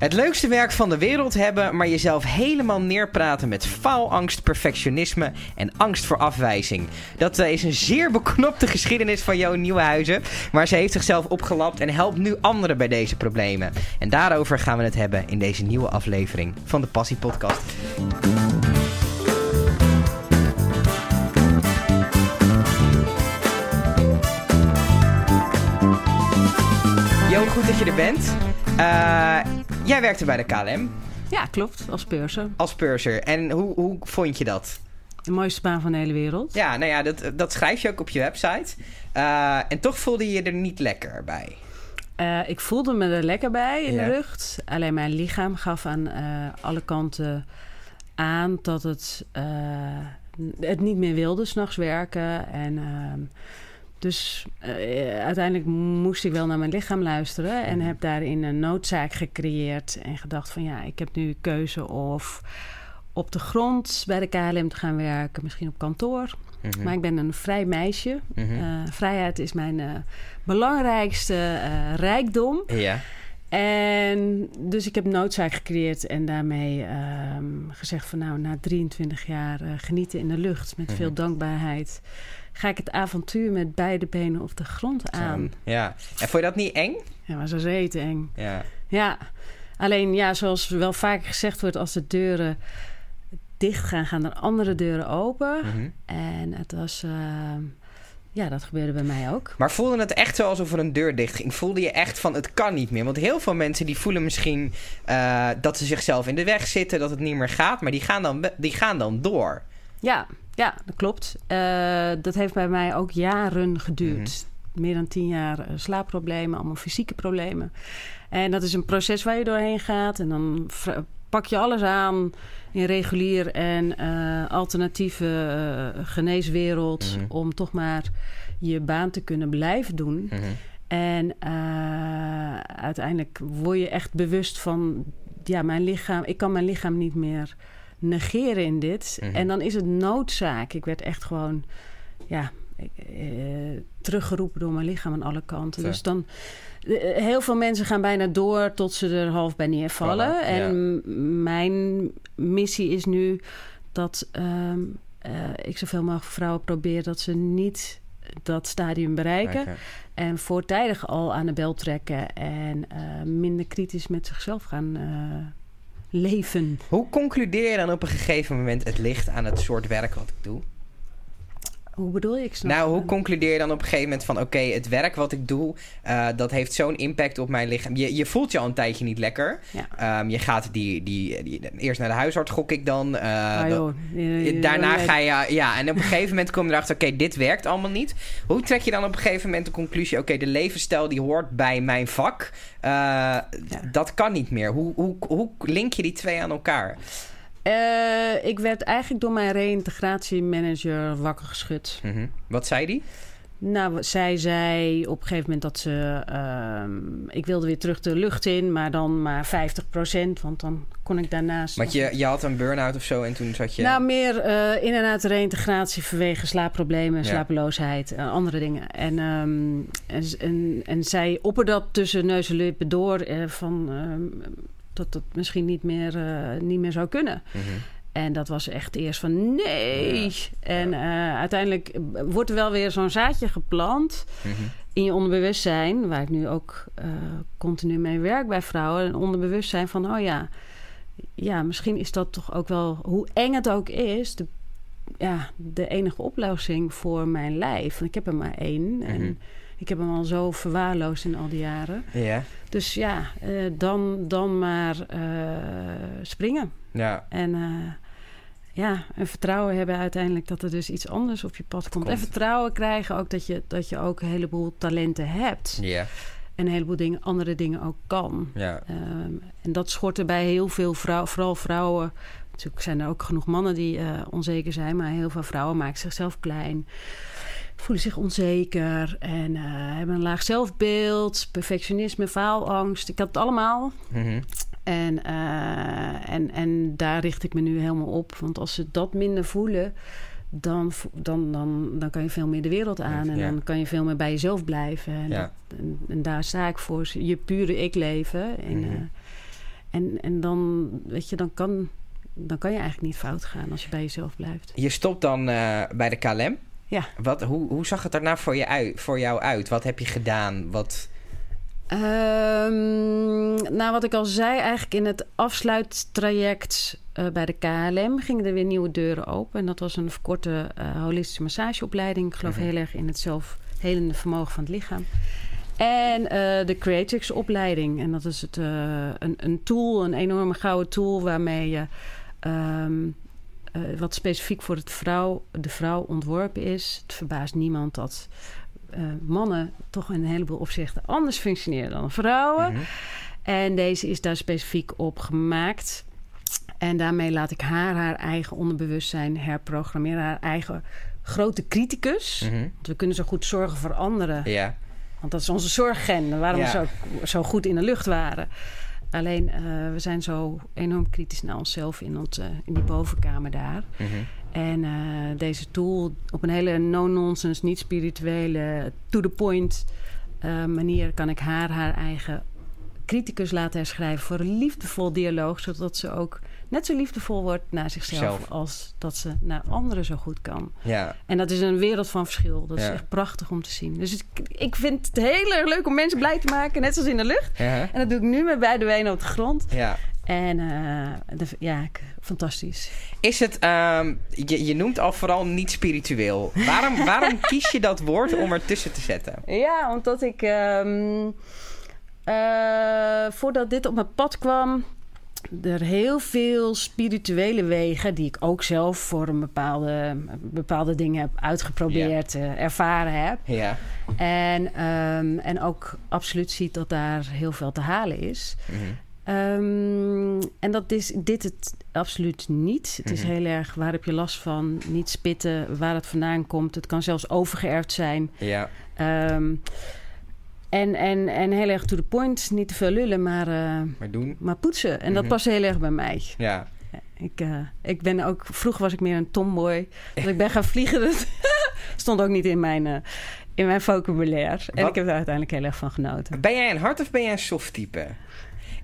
Het leukste werk van de wereld hebben, maar jezelf helemaal neerpraten met faalangst, perfectionisme en angst voor afwijzing. Dat eh, is een zeer beknopte geschiedenis van Jo Nieuwenhuizen, maar ze heeft zichzelf opgelapt en helpt nu anderen bij deze problemen. En daarover gaan we het hebben in deze nieuwe aflevering van de Passie Podcast. Jo, goed dat je er bent. Uh, jij werkte bij de KLM. Ja, klopt. Als purser. Als purser. En hoe, hoe vond je dat? De mooiste baan van de hele wereld. Ja, nou ja, dat, dat schrijf je ook op je website. Uh, en toch voelde je je er niet lekker bij. Uh, ik voelde me er lekker bij in ja. de lucht. Alleen mijn lichaam gaf aan alle kanten aan dat het, het niet meer wilde s'nachts werken. En ehm, dus uh, uiteindelijk moest ik wel naar mijn lichaam luisteren en heb daarin een noodzaak gecreëerd en gedacht van ja, ik heb nu keuze of op de grond bij de KLM te gaan werken, misschien op kantoor. Mm -hmm. Maar ik ben een vrij meisje. Mm -hmm. uh, vrijheid is mijn uh, belangrijkste rijkdom. Ja. En dus ik heb noodzaak gecreëerd en daarmee um, gezegd van nou, na 23 jaar genieten in de lucht met mm -hmm. veel dankbaarheid ga ik het avontuur met beide benen op de grond aan. Ja. En vond je dat niet eng? Ja, maar zo reet eng. Ja. Ja. Alleen, ja, zoals wel vaker gezegd wordt, als de deuren dicht gaan, gaan er andere deuren open. Mhm. En het was... Uh, ja, dat gebeurde bij mij ook. Maar voelde het echt zo alsof er een deur dicht ging? Voelde je echt van het kan niet meer? Want heel veel mensen die voelen misschien uh, dat ze zichzelf in de weg zitten, dat het niet meer gaat, maar die gaan dan, die gaan dan door. Ja, ja, dat klopt. Uh, dat heeft bij mij ook jaren geduurd. Mm -hmm. Meer dan tien jaar uh, slaapproblemen, allemaal fysieke problemen. En dat is een proces waar je doorheen gaat. En dan pak je alles aan in regulier en uh, alternatieve geneeswereld... Mm -hmm. om toch maar je baan te kunnen blijven doen. Mm -hmm. En uiteindelijk word je echt bewust van... ja, mijn lichaam, ik kan mijn lichaam niet meer negeren in dit. Mhm. Mm -hmm. En dan is het noodzaak. Ik werd echt gewoon, ja, uh, teruggeroepen door mijn lichaam aan alle kanten. Dus dan, uh, heel veel mensen gaan bijna door tot ze er half bij neervallen. Vallen, en ja. mijn missie is nu dat um, uh, ik zoveel mogelijk vrouwen probeer dat ze niet dat stadium bereiken. Okay. En voortijdig al aan de bel trekken en uh, minder kritisch met zichzelf gaan uh, leven. Hoe concludeer je dan op een gegeven moment het licht aan het soort werk wat ik doe? Hoe bedoel je? Ik snap nou, hoe concludeer je dan op een gegeven moment van... oké, okay, het werk wat ik doe, uh, dat heeft zo'n impact op mijn lichaam. Je, je voelt je al een tijdje niet lekker. Ja. Um, je gaat die, die, die, Eerst naar de huisarts, gok ik dan. Uh, ah, joh. Je, daarna ga je... Ja, en op een gegeven moment kom je erachter... oké, okay, dit werkt allemaal niet. Hoe trek je dan op een gegeven moment de conclusie... oké, okay, de levensstijl die hoort bij mijn vak. Uh, ja. Dat kan niet meer. Hoe, hoe, hoe link je die twee aan elkaar? Uh, ik werd eigenlijk door mijn reïntegratiemanager wakker geschud. Mm -hmm. Wat zei die? Nou, zij zei op een gegeven moment dat ze... Uh, ik wilde weer terug de lucht in, maar dan maar 50 procent. Want dan kon ik daarnaast... Want je, je had een burn-out of zo en toen zat je... Nou, meer uh, in en uit de reïntegratie vanwege slaapproblemen, ja. slapeloosheid en andere dingen. En, um, en, en, en zij opperde dat tussen neus en lippen door van... Dat dat misschien niet meer, uh, niet meer zou kunnen. Mm -hmm. En dat was echt eerst van nee. Ja. En uh, uiteindelijk wordt er wel weer zo'n zaadje geplant mm -hmm. in je onderbewustzijn, waar ik nu ook uh, continu mee werk bij vrouwen. Een onderbewustzijn van, oh ja, ja, misschien is dat toch ook wel, hoe eng het ook is, de, ja, de enige oplossing voor mijn lijf. Want ik heb er maar één. Mhm. Mm -hmm. En ik heb hem al zo verwaarloosd in al die jaren. Ja. Dus ja, uh, dan, dan maar uh, springen. Ja. En uh, ja, en vertrouwen hebben uiteindelijk dat er dus iets anders op je pad komt. komt. En vertrouwen krijgen ook dat je, dat je ook een heleboel talenten hebt. Ja. En een heleboel dingen, andere dingen ook kan. Ja. Um, en dat schort er bij heel veel vrouwen, vooral vrouwen. Natuurlijk zijn er ook genoeg mannen die onzeker zijn, maar heel veel vrouwen maken zichzelf klein voelen zich onzeker en uh, hebben een laag zelfbeeld, perfectionisme, faalangst. Ik had het allemaal. Mm -hmm. en, uh, en, en daar richt ik me nu helemaal op. Want als ze dat minder voelen, dan, dan, dan, dan kan je veel meer de wereld aan. En ja. dan kan je veel meer bij jezelf blijven. En, ja. dat, en, en, daar sta ik voor. Je pure ik leven. En, mm -hmm. uh, en dan, weet je, dan kan, dan kan je eigenlijk niet fout gaan als je bij jezelf blijft. Je stopt dan uh, bij de KLM. Ja. Wat, hoe, hoe zag het daarna voor, je uit, voor jou uit? Wat heb je gedaan? Wat... Um, nou, wat ik al zei, eigenlijk in het afsluittraject uh, bij de KLM gingen er weer nieuwe deuren open. En dat was een verkorte uh, holistische massageopleiding. Ik geloof -hmm. heel erg in het zelfhelende vermogen van het lichaam. En uh, de Creatrix opleiding. En dat is het, een, een tool, een enorme gouden tool waarmee je... Um, wat specifiek voor het vrouw, de vrouw ontworpen is. Het verbaast niemand dat uh, mannen toch in een heleboel opzichten anders functioneren dan vrouwen. Mm-hmm. En deze is daar specifiek op gemaakt. En daarmee laat ik haar haar eigen onderbewustzijn herprogrammeren. Haar eigen grote criticus. Mm-hmm. Want we kunnen zo goed zorgen voor anderen. Ja. Want dat is onze zorggen. Waarom Ja. we zo, zo goed in de lucht waren. Alleen, uh, we zijn zo enorm kritisch naar onszelf in, ons, uh, in die bovenkamer daar. Mm-hmm. En uh, deze tool op een hele no-nonsense, niet spirituele, to-the-point manier kan ik haar haar eigen criticus laten herschrijven voor een liefdevol dialoog, zodat ze ook net zo liefdevol wordt naar zichzelf Zelf. als dat ze naar anderen zo goed kan. Ja. En dat is een wereld van verschil. Dat Ja. is echt prachtig om te zien. Dus ik, ik vind het heel erg leuk om mensen blij te maken, net zoals in de lucht. Ja. En dat doe ik nu met beide benen op de grond. ja. En uh, de, ja, ik, fantastisch. Is het, ehm, je, je noemt al vooral niet spiritueel. Waarom, waarom kies je dat woord om ertussen te zetten? Ja, omdat ik... Um, uh, voordat dit op mijn pad kwam... er heel veel spirituele wegen... die ik ook zelf voor een bepaalde, bepaalde dingen heb uitgeprobeerd... Ja. Uh, ervaren heb. Ja. En, um, en ook absoluut ziet dat daar heel veel te halen is... Mm-hmm. Um, en dat is dit het absoluut niet. Het is Mhm. heel erg waar heb je last van, niet spitten, waar het vandaan komt. Het kan zelfs overgeërfd zijn. Ja. Um, en, en, en heel erg to the point, niet te veel lullen, maar, uh, maar, doen. maar poetsen. En Mhm. dat past heel erg bij mij. Ja. Ik, uh, ik ben ook, vroeger was ik meer een tomboy. Dat ik ben gaan vliegen, dat stond ook niet in mijn, uh, in mijn vocabulaire. En ik heb er uiteindelijk heel erg van genoten. Ben jij een hard of ben jij een soft type?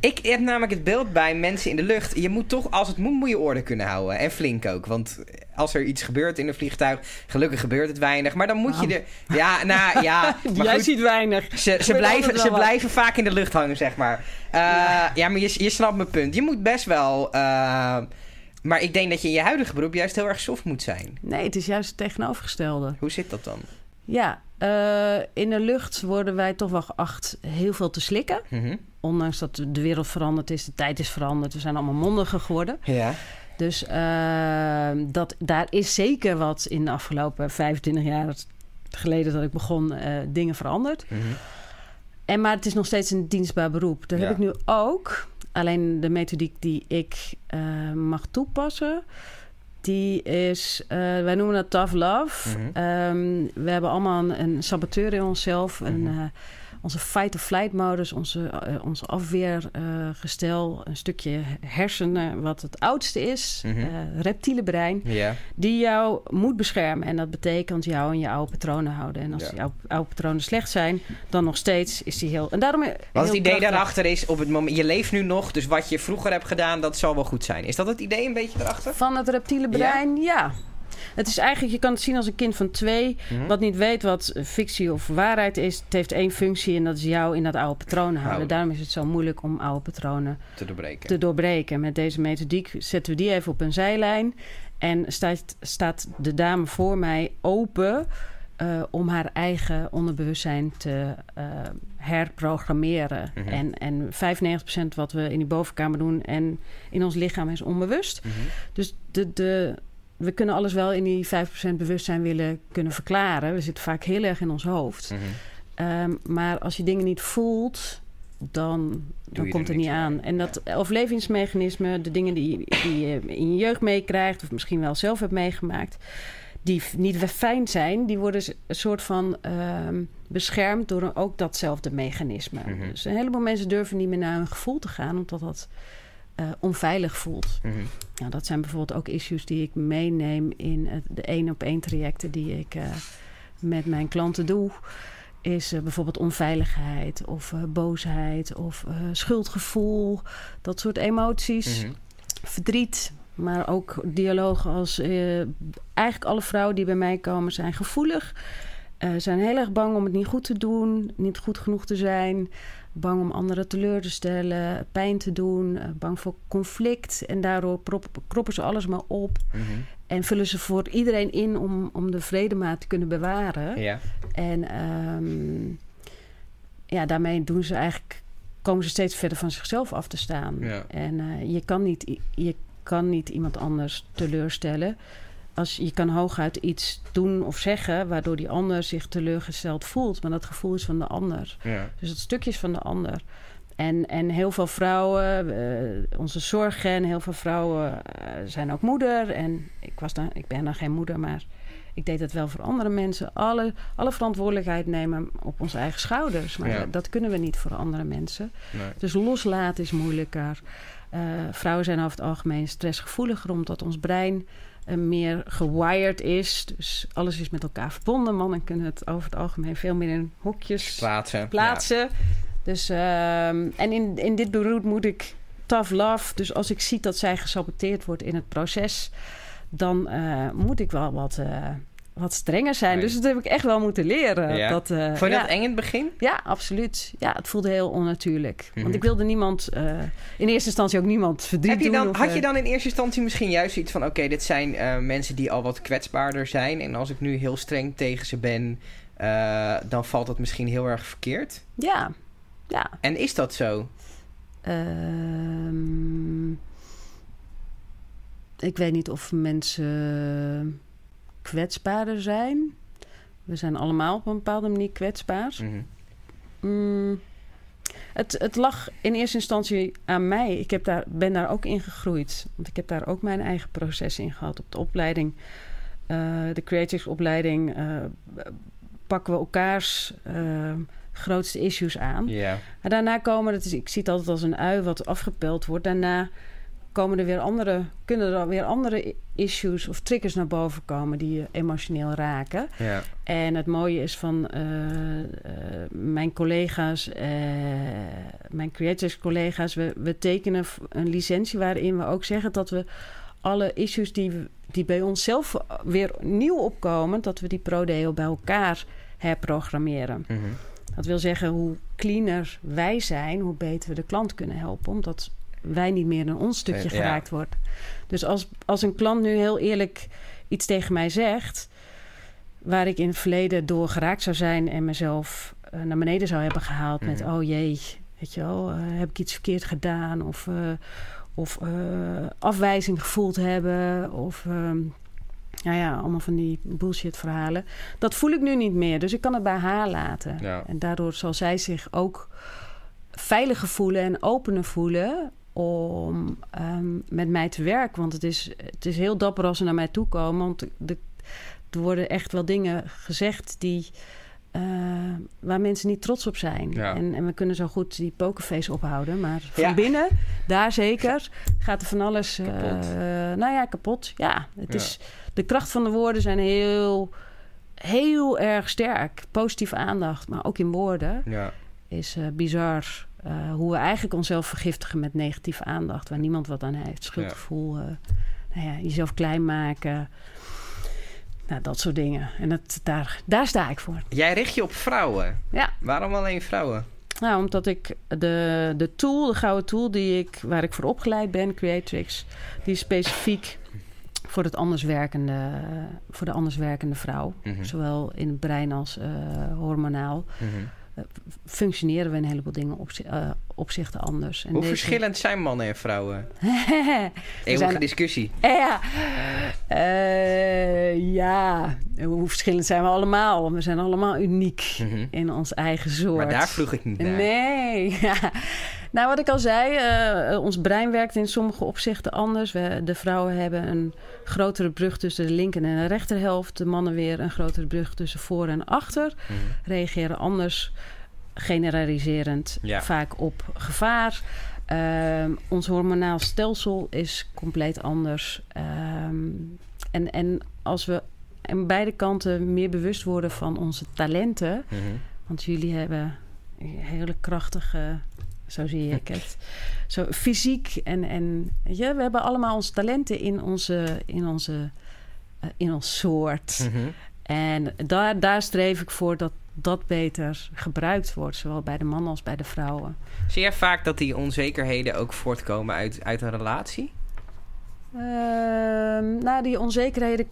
Ik heb namelijk het beeld bij mensen in de lucht. Je moet toch, als het moet, moet je orde kunnen houden. En flink ook. Want als er iets gebeurt in een vliegtuig... Gelukkig gebeurt het weinig. Maar dan moet je er... Ja, nou ja... Maar Jij goed, ziet weinig. ze, ze, blijven, ze wat. blijven vaak in de lucht hangen, zeg maar. Uh, ja. ja, maar je, je snapt mijn punt. Je moet best wel... Uh, maar ik denk dat je in je huidige beroep juist heel erg soft moet zijn. Nee, het is juist het tegenovergestelde. Hoe zit dat dan? Ja, uh, in de lucht worden wij toch wel geacht heel veel te slikken. Mm-hmm. Ondanks dat de wereld veranderd is, de tijd is veranderd. We zijn allemaal mondiger geworden. Ja. Dus uh, dat, daar is zeker wat in de afgelopen 25 jaar geleden dat ik begon, uh, dingen veranderd. Mm-hmm. En, maar het is nog steeds een dienstbaar beroep. Dat ja. heb ik nu ook. Alleen de methodiek die ik mag toepassen, die is, uh, wij noemen dat tough love. Mhm. Um, we hebben allemaal een, een saboteur in onszelf. Een, uh, onze fight-of-flight modus, onze, uh, onze afweergestel, een stukje hersenen wat het oudste is, mm-hmm. reptiele brein, die jou moet beschermen. En dat betekent jou in je oude patronen houden. En als die oude, patronen slecht zijn, dan nog steeds is die heel... En daarom wat het idee krachtig. daarachter is, op het moment, je leeft nu nog, dus wat je vroeger hebt gedaan, dat zal wel goed zijn. Is dat het idee een beetje erachter? Van het reptiele brein, ja. ja. Het is eigenlijk, je kan het zien als een kind van twee, mm-hmm. wat niet weet wat fictie of waarheid is. Het heeft één functie en dat is jou in dat oude patroon houden. Houden. Daarom is het zo moeilijk om oude patronen te doorbreken. te doorbreken. Met deze methodiek zetten we die even op een zijlijn. En staat, staat de dame voor mij open uh, om haar eigen onderbewustzijn te uh, herprogrammeren. Mhm. En, en 95% wat we in die bovenkamer doen en in ons lichaam is onbewust. Mm-hmm. Dus de, de, we kunnen alles wel in die 5% bewustzijn willen kunnen verklaren. We zitten vaak heel erg in ons hoofd. Mm-hmm. Um, maar als je dingen niet voelt, dan, dan komt het niet aan. En dat overlevingsmechanisme, de dingen die, die je in je jeugd meekrijgt... of misschien wel zelf hebt meegemaakt... die niet fijn zijn, die worden een soort van um, beschermd... door ook datzelfde mechanisme. Mm-hmm. Dus een heleboel mensen durven niet meer naar hun gevoel te gaan... omdat dat uh, onveilig voelt. Mm-hmm. Nou, dat zijn bijvoorbeeld ook issues die ik meeneem in het, de één op één trajecten die ik uh, met mijn klanten doe. is uh, bijvoorbeeld onveiligheid of boosheid of schuldgevoel. Dat soort emoties. Mm -hmm. Verdriet, maar ook dialogen als... eigenlijk alle vrouwen die bij mij komen zijn gevoelig. zijn heel erg bang om het niet goed te doen, niet goed genoeg te zijn. Bang om anderen teleur te stellen, pijn te doen, bang voor conflict. En daardoor proppen ze alles maar op. Mm -hmm. En vullen ze voor iedereen in om, om de vredemaat te kunnen bewaren. Ja. En um, ja, daarmee doen ze eigenlijk, komen ze steeds verder van zichzelf af te staan. Ja. En uh, je, kan niet, je kan niet iemand anders teleurstellen. Als, je kan hooguit iets doen of zeggen waardoor die ander zich teleurgesteld voelt. Maar dat gevoel is van de ander. Ja. Dus het stukje is van de ander. En, en heel veel vrouwen, uh, onze zorgen, heel veel vrouwen uh, zijn ook moeder. En ik, was dan, ik ben dan geen moeder, maar ik deed dat wel voor andere mensen. Alle, alle verantwoordelijkheid nemen op onze eigen schouders. Maar Ja. dat kunnen we niet voor andere mensen. Nee. Dus loslaten is moeilijker. Uh, vrouwen zijn over het algemeen stressgevoeliger, omdat ons brein meer gewired is. Dus alles is met elkaar verbonden. Mannen kunnen het over het algemeen veel meer in hokjes Plaatsen. plaatsen. Ja. Dus, um, en in, in dit beroep moet ik tough love. Dus als ik zie dat zij gesaboteerd wordt in het proces, dan uh, moet ik wel wat, uh, wat strenger zijn. Nee. Dus dat heb ik echt wel moeten leren. Ja. Dat, uh, Vond je ja. dat eng in het begin? Ja, absoluut. Ja, het voelde heel onnatuurlijk. Mhm. Want ik wilde niemand, uh, in eerste instantie ook niemand verdriet Heb je doen. dan, of, had je uh, dan in eerste instantie misschien juist iets van... oké, dit zijn uh, mensen die al wat kwetsbaarder zijn... en als ik nu heel streng tegen ze ben... Uh, dan valt dat misschien heel erg verkeerd? Ja, ja. En is dat zo? Um, ik weet niet of mensen kwetsbaarder zijn. We zijn allemaal op een bepaalde manier kwetsbaar. Mm -hmm. mm, het, het, lag in eerste instantie aan mij. Ik heb daar, ben daar ook in gegroeid. Want ik heb daar ook mijn eigen proces in gehad. Op de opleiding, uh, de creatives-opleiding, uh, pakken we elkaars uh, grootste issues aan. Yeah. En daarna komen, dat is, ik zie het altijd als een ui wat afgepeld wordt. Daarna komen er weer andere, kunnen er weer andere issues of triggers naar boven komen die je emotioneel raken. Ja. En het mooie is van uh, uh, mijn collega's, uh, mijn creators collega's, we, we tekenen een licentie waarin we ook zeggen dat we alle issues die, die bij onszelf weer nieuw opkomen, dat we die pro-deo bij elkaar herprogrammeren. Mm -hmm. Dat wil zeggen, hoe cleaner wij zijn, hoe beter we de klant kunnen helpen. Omdat wij niet meer in ons stukje ja. geraakt wordt. Dus als, als een klant nu heel eerlijk iets tegen mij zegt... waar ik in het verleden door geraakt zou zijn... en mezelf uh, naar beneden zou hebben gehaald mm met... oh jee, weet je wel, uh, heb ik iets verkeerd gedaan... of, uh, of afwijzing gevoeld hebben... of nou ja, allemaal van die bullshit verhalen. Dat voel ik nu niet meer. Dus ik kan het bij haar laten. Ja. En daardoor zal zij zich ook veiliger voelen en opener voelen om um, met mij te werken. Want het is, het is heel dapper als ze naar mij toe komen. Want de, er worden echt wel dingen gezegd die... Uh, waar mensen niet trots op zijn. Ja. En, en, we kunnen zo goed die pokerface ophouden. Maar van ja. binnen, daar zeker, gaat er van alles... Kapot. Uh, nou ja, kapot. Ja, het ja. is... De kracht van de woorden zijn heel, heel erg sterk. Positieve aandacht, maar ook in woorden... Ja. is uh, bizar uh, hoe we eigenlijk onszelf vergiftigen met negatieve aandacht... waar niemand wat aan heeft. Schuldgevoel, uh, nou ja, jezelf klein maken... Nou, dat soort dingen. En dat, daar, daar sta ik voor. Jij richt je op vrouwen. Ja. Waarom alleen vrouwen? Nou, omdat ik de, de tool, de gouden tool die ik, waar ik voor opgeleid ben, Creatrix, die is specifiek voor, het anders werkende, voor de anders werkende vrouw. Mhm. Mm -hmm. Zowel in het brein als uh, hormonaal. Mm -hmm. Uh, functioneren we een heleboel dingen op, uh, opzichten anders. En Hoe deze... verschillend zijn mannen en vrouwen? Eeuwige zijn... discussie. Ja. Uh, ja, hoe verschillend zijn we allemaal? We zijn allemaal uniek mm -hmm. in ons eigen soort. Maar daar vroeg ik niet naar. Nee. nou, wat ik al zei, uh, ons brein werkt in sommige opzichten anders. We, de vrouwen hebben een grotere brug tussen de linker en de rechterhelft. De mannen weer een grotere brug tussen voor en achter. Mhm. Reageren anders, generaliserend, ja. vaak op gevaar. Um, ons hormonaal stelsel is compleet anders. Um, en, en als we aan beide kanten meer bewust worden van onze talenten, Mhm. mm -hmm. Want jullie hebben hele krachtige, zo zie ik het, zo fysiek en, en ja, we hebben allemaal onze talenten in onze, in onze, uh, in ons soort. Mhm. En daar, daar streef ik voor dat dat beter gebruikt wordt, zowel bij de mannen als bij de vrouwen. Zie jij vaak dat die onzekerheden ook voortkomen uit, uit een relatie? Ehm, nou, die onzekerheden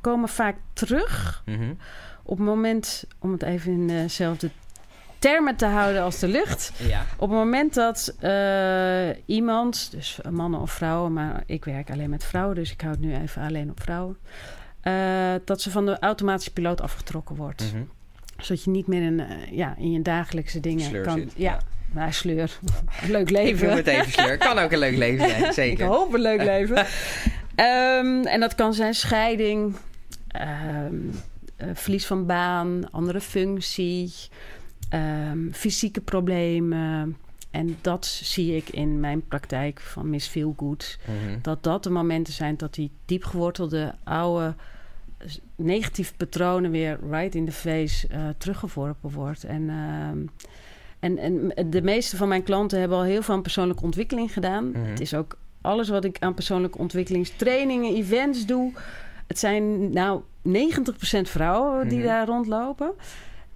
komen vaak terug. Mhm. Op het moment, om het even in dezelfde termen te houden als de lucht. Ja. Op het moment dat eh, iemand, dus mannen of vrouwen, maar ik werk alleen met vrouwen, dus ik hou het nu even alleen op vrouwen. eh, dat ze van de automatische piloot afgetrokken wordt. Mhm. Zodat je niet meer in, eh, ja, in je dagelijkse dingen Sleur kan. zit, ja, ja. maar sleur. Leuk Ik leven. het even sleur. Kan ook een leuk leven zijn, Ik zeker. hoop een leuk leven. Ehm, en dat kan zijn scheiding, ehm, eh, verlies van baan, andere functie, ehm, fysieke problemen. En dat zie ik in mijn praktijk van Miss Feelgood. Mhm. Dat dat de momenten zijn dat die diep gewortelde oude negatieve patronen weer right in the face eh, teruggeworpen wordt. En, ehm, en, en de meeste van mijn klanten hebben al heel veel aan persoonlijke ontwikkeling gedaan. Mhm. Het is ook alles wat ik aan persoonlijke ontwikkelingstrainingen, events doe. Het zijn nou 90% vrouwen die Mhm. daar rondlopen.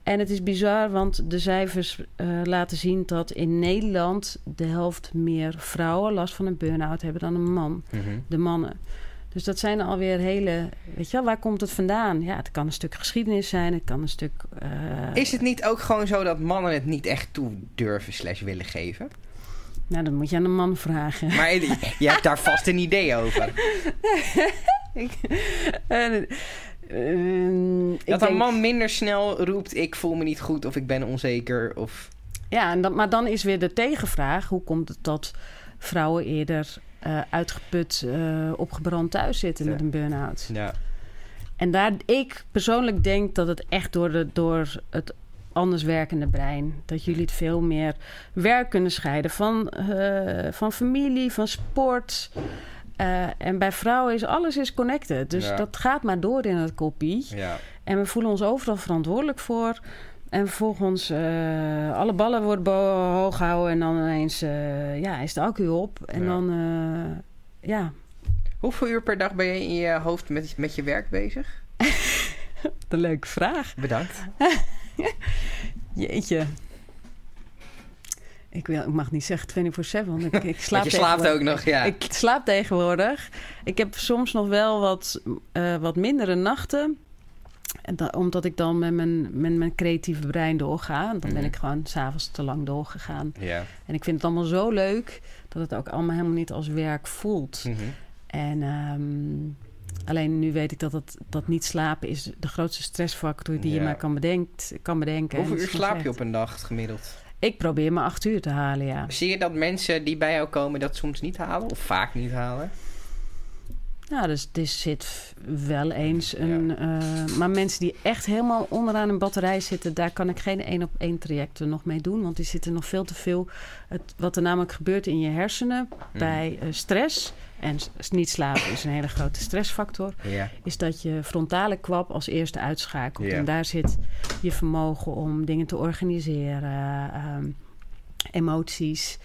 En het is bizar, want de cijfers eh, laten zien dat in Nederland de helft meer vrouwen last van een burn-out hebben dan een man, Mhm. de mannen. Dus dat zijn alweer hele. Weet je wel, waar komt het vandaan? Ja, het kan een stuk geschiedenis zijn, het kan een stuk. eh, Is het niet ook gewoon zo dat mannen het niet echt toe durven slash willen geven? Nou, dan moet je aan een man vragen. Maar je hebt daar vast een idee over. Ehm, ik Dat een denk- man minder snel roept: Ik voel me niet goed of ik ben onzeker. Of... Ja, en dat, maar dan is weer de tegenvraag: hoe komt het dat vrouwen eerder eh, uitgeput, eh, opgebrand thuis zitten met een burn-out? Ja. En daar, ik persoonlijk denk dat het echt door, de, door het anders werkende brein. Dat jullie het veel meer werk kunnen scheiden van, eh, van familie, van sport. Eh, en bij vrouwen is alles is connected. Dus Ja. dat gaat maar door in het kopie. Ja. En we voelen ons overal verantwoordelijk voor. En vervolgens uh, alle ballen worden hoog gehouden. En dan ineens uh, ja, is de accu op. En Ja. dan, uh, ja. Hoeveel uur per dag ben je in je hoofd met, met je werk bezig? De leuke vraag. Bedankt. Jeetje. Ik, wil, ik mag niet zeggen 24-7, want ik, ik slaap je slaapt ook nog, ja. Ik slaap tegenwoordig. Ik heb soms nog wel wat, uh, wat mindere nachten. En da, omdat ik dan met mijn, met mijn creatieve brein doorga. Dan ben Mhm. ik gewoon s'avonds te lang doorgegaan. Ja. En ik vind het allemaal zo leuk dat het ook allemaal helemaal niet als werk voelt. Mhm. En um, alleen nu weet ik dat het, dat niet slapen is de grootste stressfactor die Ja. je maar kan, bedenkt, kan bedenken. Hoeveel uur slaap je op een dag gemiddeld? Ik probeer maar acht uur te halen, ja. Zie je dat mensen die bij jou komen dat soms niet halen? Of vaak niet halen? Nou, dus er zit wel eens een... eh, maar mensen die echt helemaal onderaan een batterij zitten... daar kan ik geen één op één trajecten nog mee doen. Want die zitten nog veel te veel... Het, wat er namelijk gebeurt in je hersenen bij eh, stress... en niet slapen is een hele grote stressfactor... Ja. is dat je frontale kwap als eerste uitschakelt. Ja. En daar zit je vermogen om dingen te organiseren, ehm, emoties.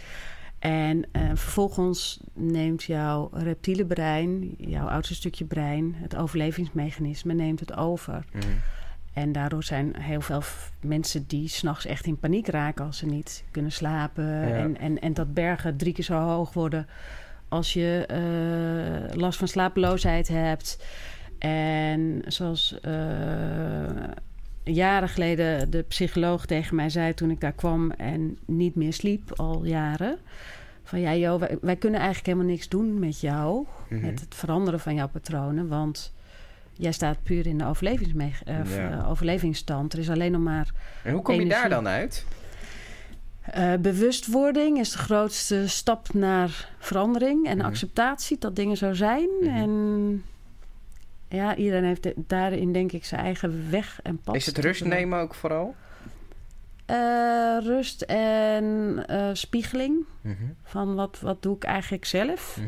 En eh, vervolgens neemt jouw reptiele brein, jouw oudste stukje brein, het overlevingsmechanisme, neemt het over. Mhm. En daardoor zijn heel veel mensen die s'nachts echt in paniek raken als ze niet kunnen slapen. En, en, en dat bergen drie keer zo hoog worden als je eh, last van slapeloosheid hebt. En zoals eh, jaren geleden de psycholoog tegen mij zei toen ik daar kwam en niet meer sliep al jaren. Van ja, joh, wij, wij kunnen eigenlijk helemaal niks doen met jou. Mhm. Met het veranderen van jouw patronen. Want jij staat puur in de overlevingsme- eh, Ja. overlevingsstand. Er is alleen nog maar En hoe kom je daar dan uit? Eh, bewustwording is de grootste stap naar verandering en Mhm. acceptatie dat dingen zo zijn. Mhm. En ja, iedereen heeft de- daarin denk ik zijn eigen weg en pad. Is het rust nemen ook vooral? Eh, rust en eh, spiegeling Mhm. van wat, wat doe ik eigenlijk zelf.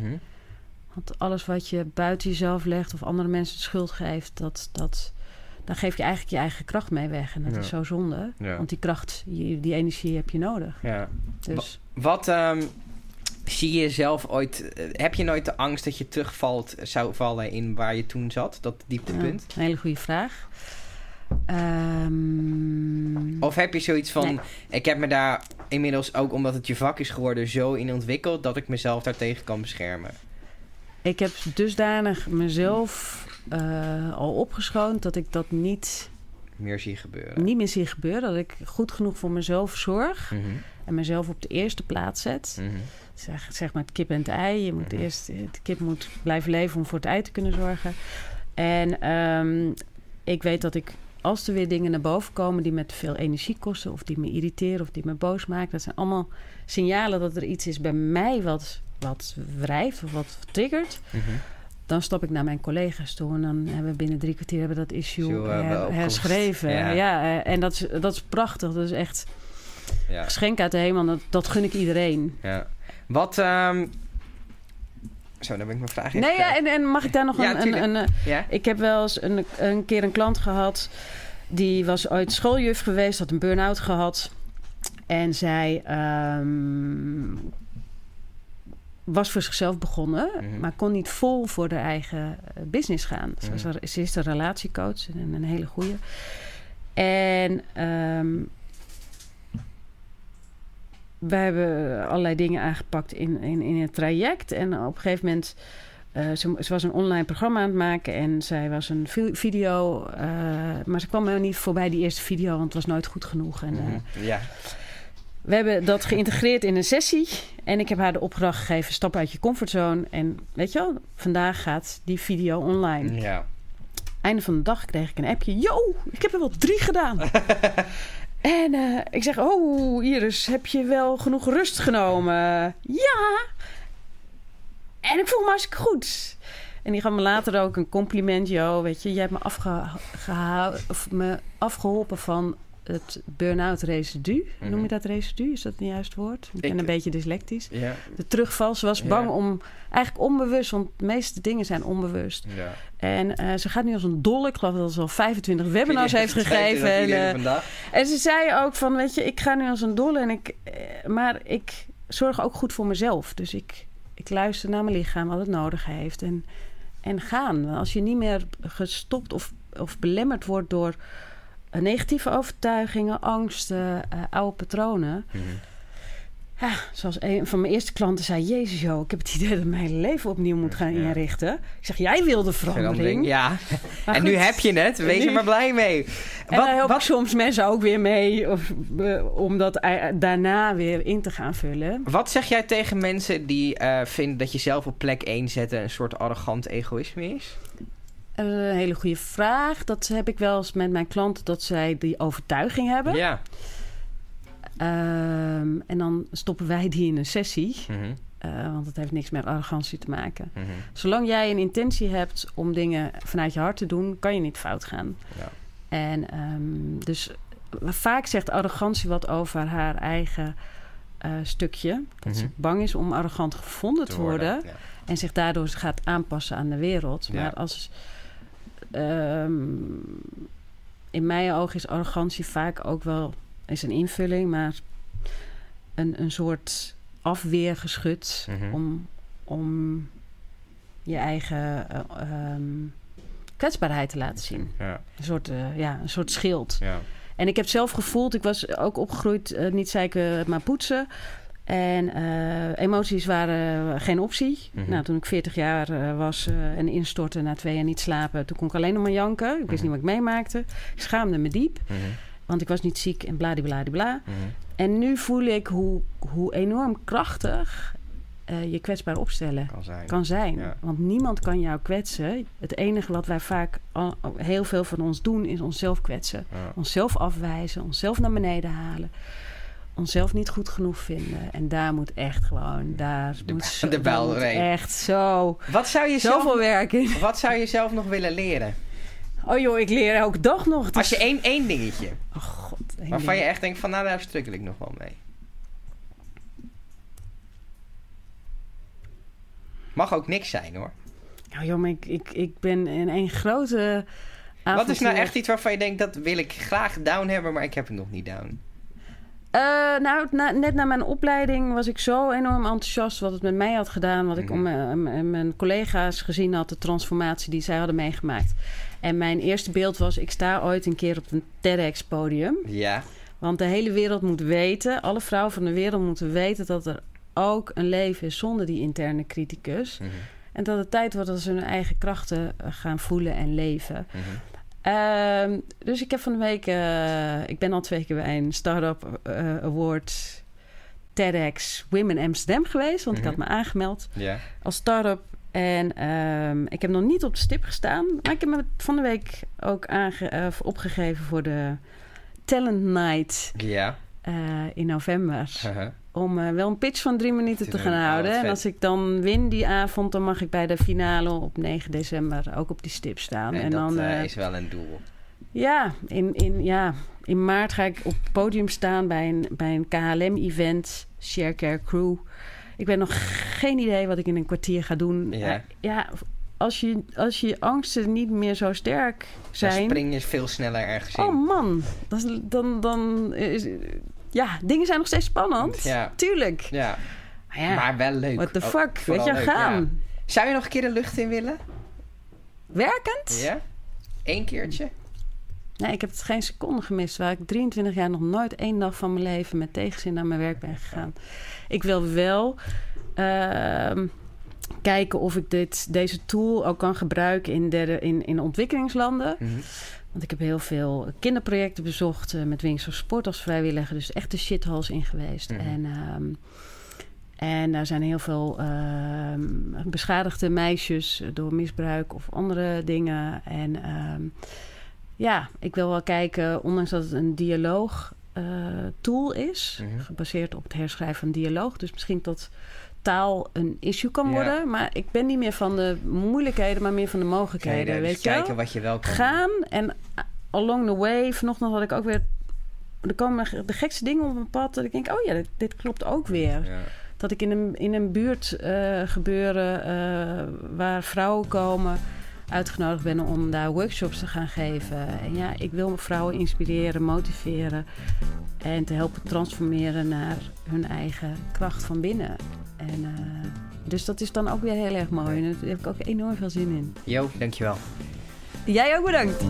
Want alles wat je buiten jezelf legt of andere mensen de schuld geeft, dat, dat, dan geef je eigenlijk je eigen kracht mee weg. En dat Ja. is zo zonde. Ja. Want die kracht, die, energie heb je nodig. Ja. Dus Wat ehm, zie je zelf ooit... eh, heb je nooit de angst dat je terugvalt, zou vallen in waar je toen zat? Dat dieptepunt? ja, een hele goede vraag. Ehm, Of heb je zoiets van... Nee. Ik heb me daar inmiddels ook, omdat het je vak is geworden, zo in ontwikkeld... dat ik mezelf daartegen kan beschermen. Ik heb dusdanig mezelf eh, al opgeschoond dat ik dat niet, Meer zie gebeuren. niet meer zie gebeuren. Dat ik goed genoeg voor mezelf zorg Mhm, en mezelf op de eerste plaats zet. mhm. Zeg, zeg maar het kip en het ei. Je moet Mhm. eerst, de kip moet blijven leven om voor het ei te kunnen zorgen. En ehm, ik weet dat ik, als er weer dingen naar boven komen die me te veel energie kosten, of die me irriteren of die me boos maken, dat zijn allemaal signalen dat er iets is bij mij wat, wat wrijft of wat triggert. Mhm. Dan stap ik naar mijn collega's toe en dan hebben we binnen drie kwartier hebben dat issue her- opgelost. herschreven. Ja. Ja, eh, en dat is, dat is prachtig. Dat is echt Ja. geschenk uit de hemel. Dat, dat gun ik iedereen. ja. Wat... ehm, Zo, dan ben ik mijn vraag Nee, ja, en, en mag ik daar nog Ja, een, een, een, eh, Ja? Ik heb wel eens een, een keer een klant gehad. Die was ooit schooljuf geweest, had een burn-out gehad. En zij ehm, was voor zichzelf begonnen, Mhm. maar kon niet vol voor haar eigen eh, business gaan. Mhm. ze is een relatiecoach en een hele goede. En ehm, wij hebben allerlei dingen aangepakt in, in, in het traject. En op een gegeven moment... eh, ze, ze was een online programma aan het maken en zij was een vi- video. eh, maar ze kwam er niet voorbij die eerste video, want het was nooit goed genoeg. En, Mhm. Ja. We hebben dat geïntegreerd in een sessie. En ik heb haar de opdracht gegeven: stap uit je comfortzone. En weet je wel, vandaag gaat die video online. Ja. Einde van de dag kreeg ik een appje. Yo, ik heb er wel drie gedaan. en eh, ik zeg, oh Iris, heb je wel genoeg rust genomen? Ja. En ik voel me hartstikke goed. En die gaf me later ook een compliment. Yo, weet je, jij hebt me, afgeha- me afgeholpen van het burn-out residu. Mhm. Noem je dat residu? Is dat een juist woord? Ik ben een beetje dyslectisch. Ja. De terugval. Ze was Ja. bang om... Eigenlijk onbewust, want de meeste dingen zijn onbewust. Ja. En eh, ze gaat nu als een dolle. Ik geloof dat ze al 25 webinars heeft gegeven. En, vandaag. en ze zei ook van, weet je, ik ga nu als een dolle. En ik, eh, maar ik zorg ook goed voor mezelf. Dus ik, ik luister naar mijn lichaam, wat het nodig heeft. En, en gaan. Als je niet meer gestopt of, of belemmerd wordt door negatieve overtuigingen, angsten, eh, oude patronen. Mhm. Ja, zoals een van mijn eerste klanten zei: Jezus, joh, ik heb het idee dat mijn hele leven opnieuw moet gaan inrichten. Ik zeg: Jij wilde verandering. Ja. Maar en nu heb je het. Wees er maar blij mee. En help ik soms mensen ook weer mee of, eh, om dat eh, daarna weer in te gaan vullen. Wat zeg jij tegen mensen die eh, vinden dat je zelf op plek 1 zetten een soort arrogant egoïsme is? Een hele goede vraag. Dat heb ik wel eens met mijn klanten, dat zij die overtuiging hebben. Ja. Ehm, en dan stoppen wij die in een sessie. Mhm, eh, want het heeft niks met arrogantie te maken. mhm. Zolang jij een intentie hebt om dingen vanuit je hart te doen, kan je niet fout gaan. Ja. En ehm, dus vaak zegt arrogantie wat over haar eigen eh, stukje. Dat ze Mhm. bang is om arrogant gevonden te, worden. Ja. En zich daardoor gaat aanpassen aan de wereld. Ja. Maar als. Ehm, in mijn ogen is arrogantie vaak ook wel. is een invulling, maar. een, een soort afweergeschut. Mhm. om, om je eigen eh, ehm, kwetsbaarheid te laten zien. Ja. Een soort, eh, ja, een soort schild. Ja. En ik heb zelf gevoeld, ik was ook opgegroeid, eh, niet zeiken, maar poetsen. En eh, emoties waren geen optie. Mhm. Nou, toen ik 40 jaar eh, was eh, en instortte na twee jaar niet slapen, toen kon ik alleen nog maar janken. Ik wist Mhm. niet wat ik meemaakte. Ik schaamde me diep, Mhm, want ik was niet ziek en bladibladibla. mhm. En nu voel ik hoe, hoe enorm krachtig je kwetsbaar opstellen Kan zijn. kan zijn. Ja. Want niemand kan jou kwetsen. Het enige wat wij vaak, al, heel veel van ons doen, is onszelf kwetsen. Ja. Onszelf afwijzen, onszelf naar beneden halen. Onszelf niet goed genoeg vinden. En daar moet echt gewoon, daar De moet, ba- zo, de daar bel moet doorheen. echt zo, Wat zou je zelf, zoveel werk in. wat zou je zelf nog willen leren? Oh joh, ik leer elke dag nog. Als je één, één dingetje, Oh god. waarvan ding. je echt denkt van nou daar strukkel ik nog wel mee. Mag ook niks zijn hoor. Nou joh, maar ik, ik, ik ben in één grote Wat is nou echt iets waarvan je denkt, dat wil ik graag down hebben, maar ik heb het nog niet down? Uh, nou, net na mijn opleiding was ik zo enorm enthousiast wat het met mij had gedaan. Wat ik mhm. om mijn collega's gezien had, de transformatie die zij hadden meegemaakt. En mijn eerste beeld was: ik sta ooit een keer op een TEDx-podium. Ja. Want de hele wereld moet weten, alle vrouwen van de wereld moeten weten dat er ook een leven is zonder die interne criticus. Mhm. En dat het tijd wordt dat ze hun eigen krachten eh, gaan voelen en leven. Mhm. Ehm, dus ik heb van de week, uh, ik ben al twee keer bij een Startup uh, Award TEDx Women Amsterdam geweest, want ik had mhm. me aangemeld als startup. En um, ik heb nog niet op de stip gestaan, maar ik heb me van de week ook aange opgegeven voor de Talent Night in november. Uh-huh om uh, wel een pitch van drie minuten te gaan houden. en als ik dan win die avond, dan mag ik bij de finale op 9 december ook op die stip staan. En, en dat dan, uh, is wel een doel. Ja in, in, ja, in maart ga ik op het podium staan bij een, bij een KLM-event, Sharecare Crew. Ik weet nog geen idee wat ik in een kwartier ga doen. Ja, ja als, je, als je angsten niet meer zo sterk zijn... Dan spring je veel sneller ergens in. Oh man, dan, dan, dan is, ja, dingen zijn nog steeds spannend. Ja. Tuurlijk. Ja. Maar, ja, maar wel leuk. What the fuck, weet je, gaan. Zou je nog een keer de lucht in willen? Werkend? Ja. Eén keertje? Nee, ik heb het geen seconde gemist. Waar ik 23 jaar nog nooit één dag van mijn leven met tegenzin naar mijn werk ben gegaan. Ik wil wel uh, kijken of ik dit, deze tool ook kan gebruiken in, derde, in, in ontwikkelingslanden. Mm -hmm. Want ik heb heel veel kinderprojecten bezocht uh, met Wings of Sport als vrijwilliger. Dus echt de shitholes in geweest. Mhm. En, um, en daar zijn heel veel uh, beschadigde meisjes door misbruik of andere dingen. En um, ja, ik wil wel kijken, ondanks dat het een dialoog uh, tool is, mm -hmm. gebaseerd op het herschrijven van dialoog. Dus misschien tot taal een issue kan worden. Maar ik ben niet meer van de moeilijkheden, maar meer van de mogelijkheden. Weet je kijken wat je wel kan Gaan en along the way. Vanochtend had ik ook weer... Er komen de gekste dingen op mijn pad. Dat ik denk, oh ja, dit, dit klopt ook weer. Ja. Dat ik in een, in een buurt uh, gebeuren uh, waar vrouwen komen uitgenodigd ben om daar workshops te gaan geven. En ja, ik wil vrouwen inspireren, motiveren en te helpen transformeren naar hun eigen kracht van binnen. En, uh, dus dat is dan ook weer heel erg mooi. En daar heb ik ook enorm veel zin in. Jo, dankjewel. Jij ook bedankt.